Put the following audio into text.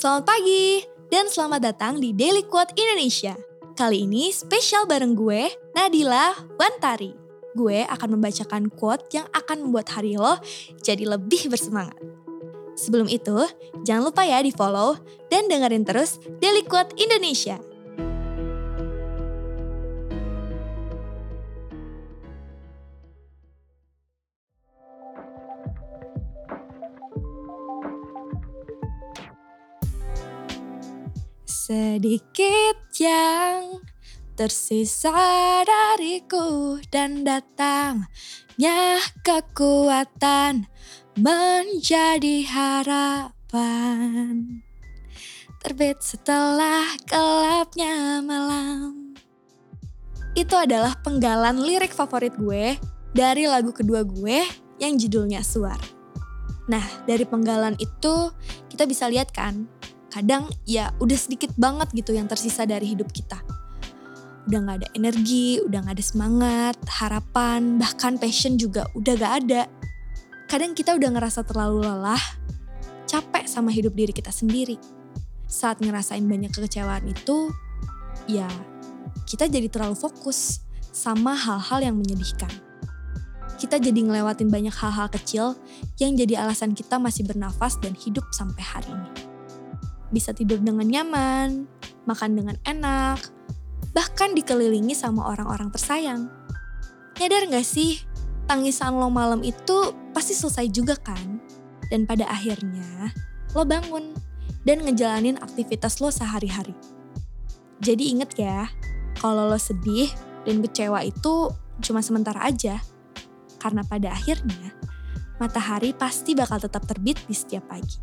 Selamat pagi dan selamat datang di Daily Quote Indonesia. Kali ini spesial bareng gue, Nadila Wantari. Gue akan membacakan quote yang akan membuat hari lo jadi lebih bersemangat. Sebelum itu, jangan lupa ya di follow dan dengerin terus Daily Quote Indonesia. Sedikit yang tersisa dariku dan datangnya kekuatan menjadi harapan. Terbit setelah gelapnya malam. Itu adalah penggalan lirik favorit gue dari lagu kedua gue yang judulnya Suar. Nah, dari penggalan itu kita bisa lihat kan kadang ya udah sedikit banget gitu yang tersisa dari hidup kita. Udah gak ada energi, udah gak ada semangat, harapan, bahkan passion juga udah gak ada. Kadang kita udah ngerasa terlalu lelah, capek sama hidup diri kita sendiri. Saat ngerasain banyak kekecewaan itu, ya kita jadi terlalu fokus sama hal-hal yang menyedihkan. Kita jadi ngelewatin banyak hal-hal kecil yang jadi alasan kita masih bernafas dan hidup sampai hari ini bisa tidur dengan nyaman, makan dengan enak, bahkan dikelilingi sama orang-orang tersayang. Nyadar gak sih, tangisan lo malam itu pasti selesai juga kan? Dan pada akhirnya, lo bangun dan ngejalanin aktivitas lo sehari-hari. Jadi inget ya, kalau lo sedih dan kecewa itu cuma sementara aja. Karena pada akhirnya, matahari pasti bakal tetap terbit di setiap pagi.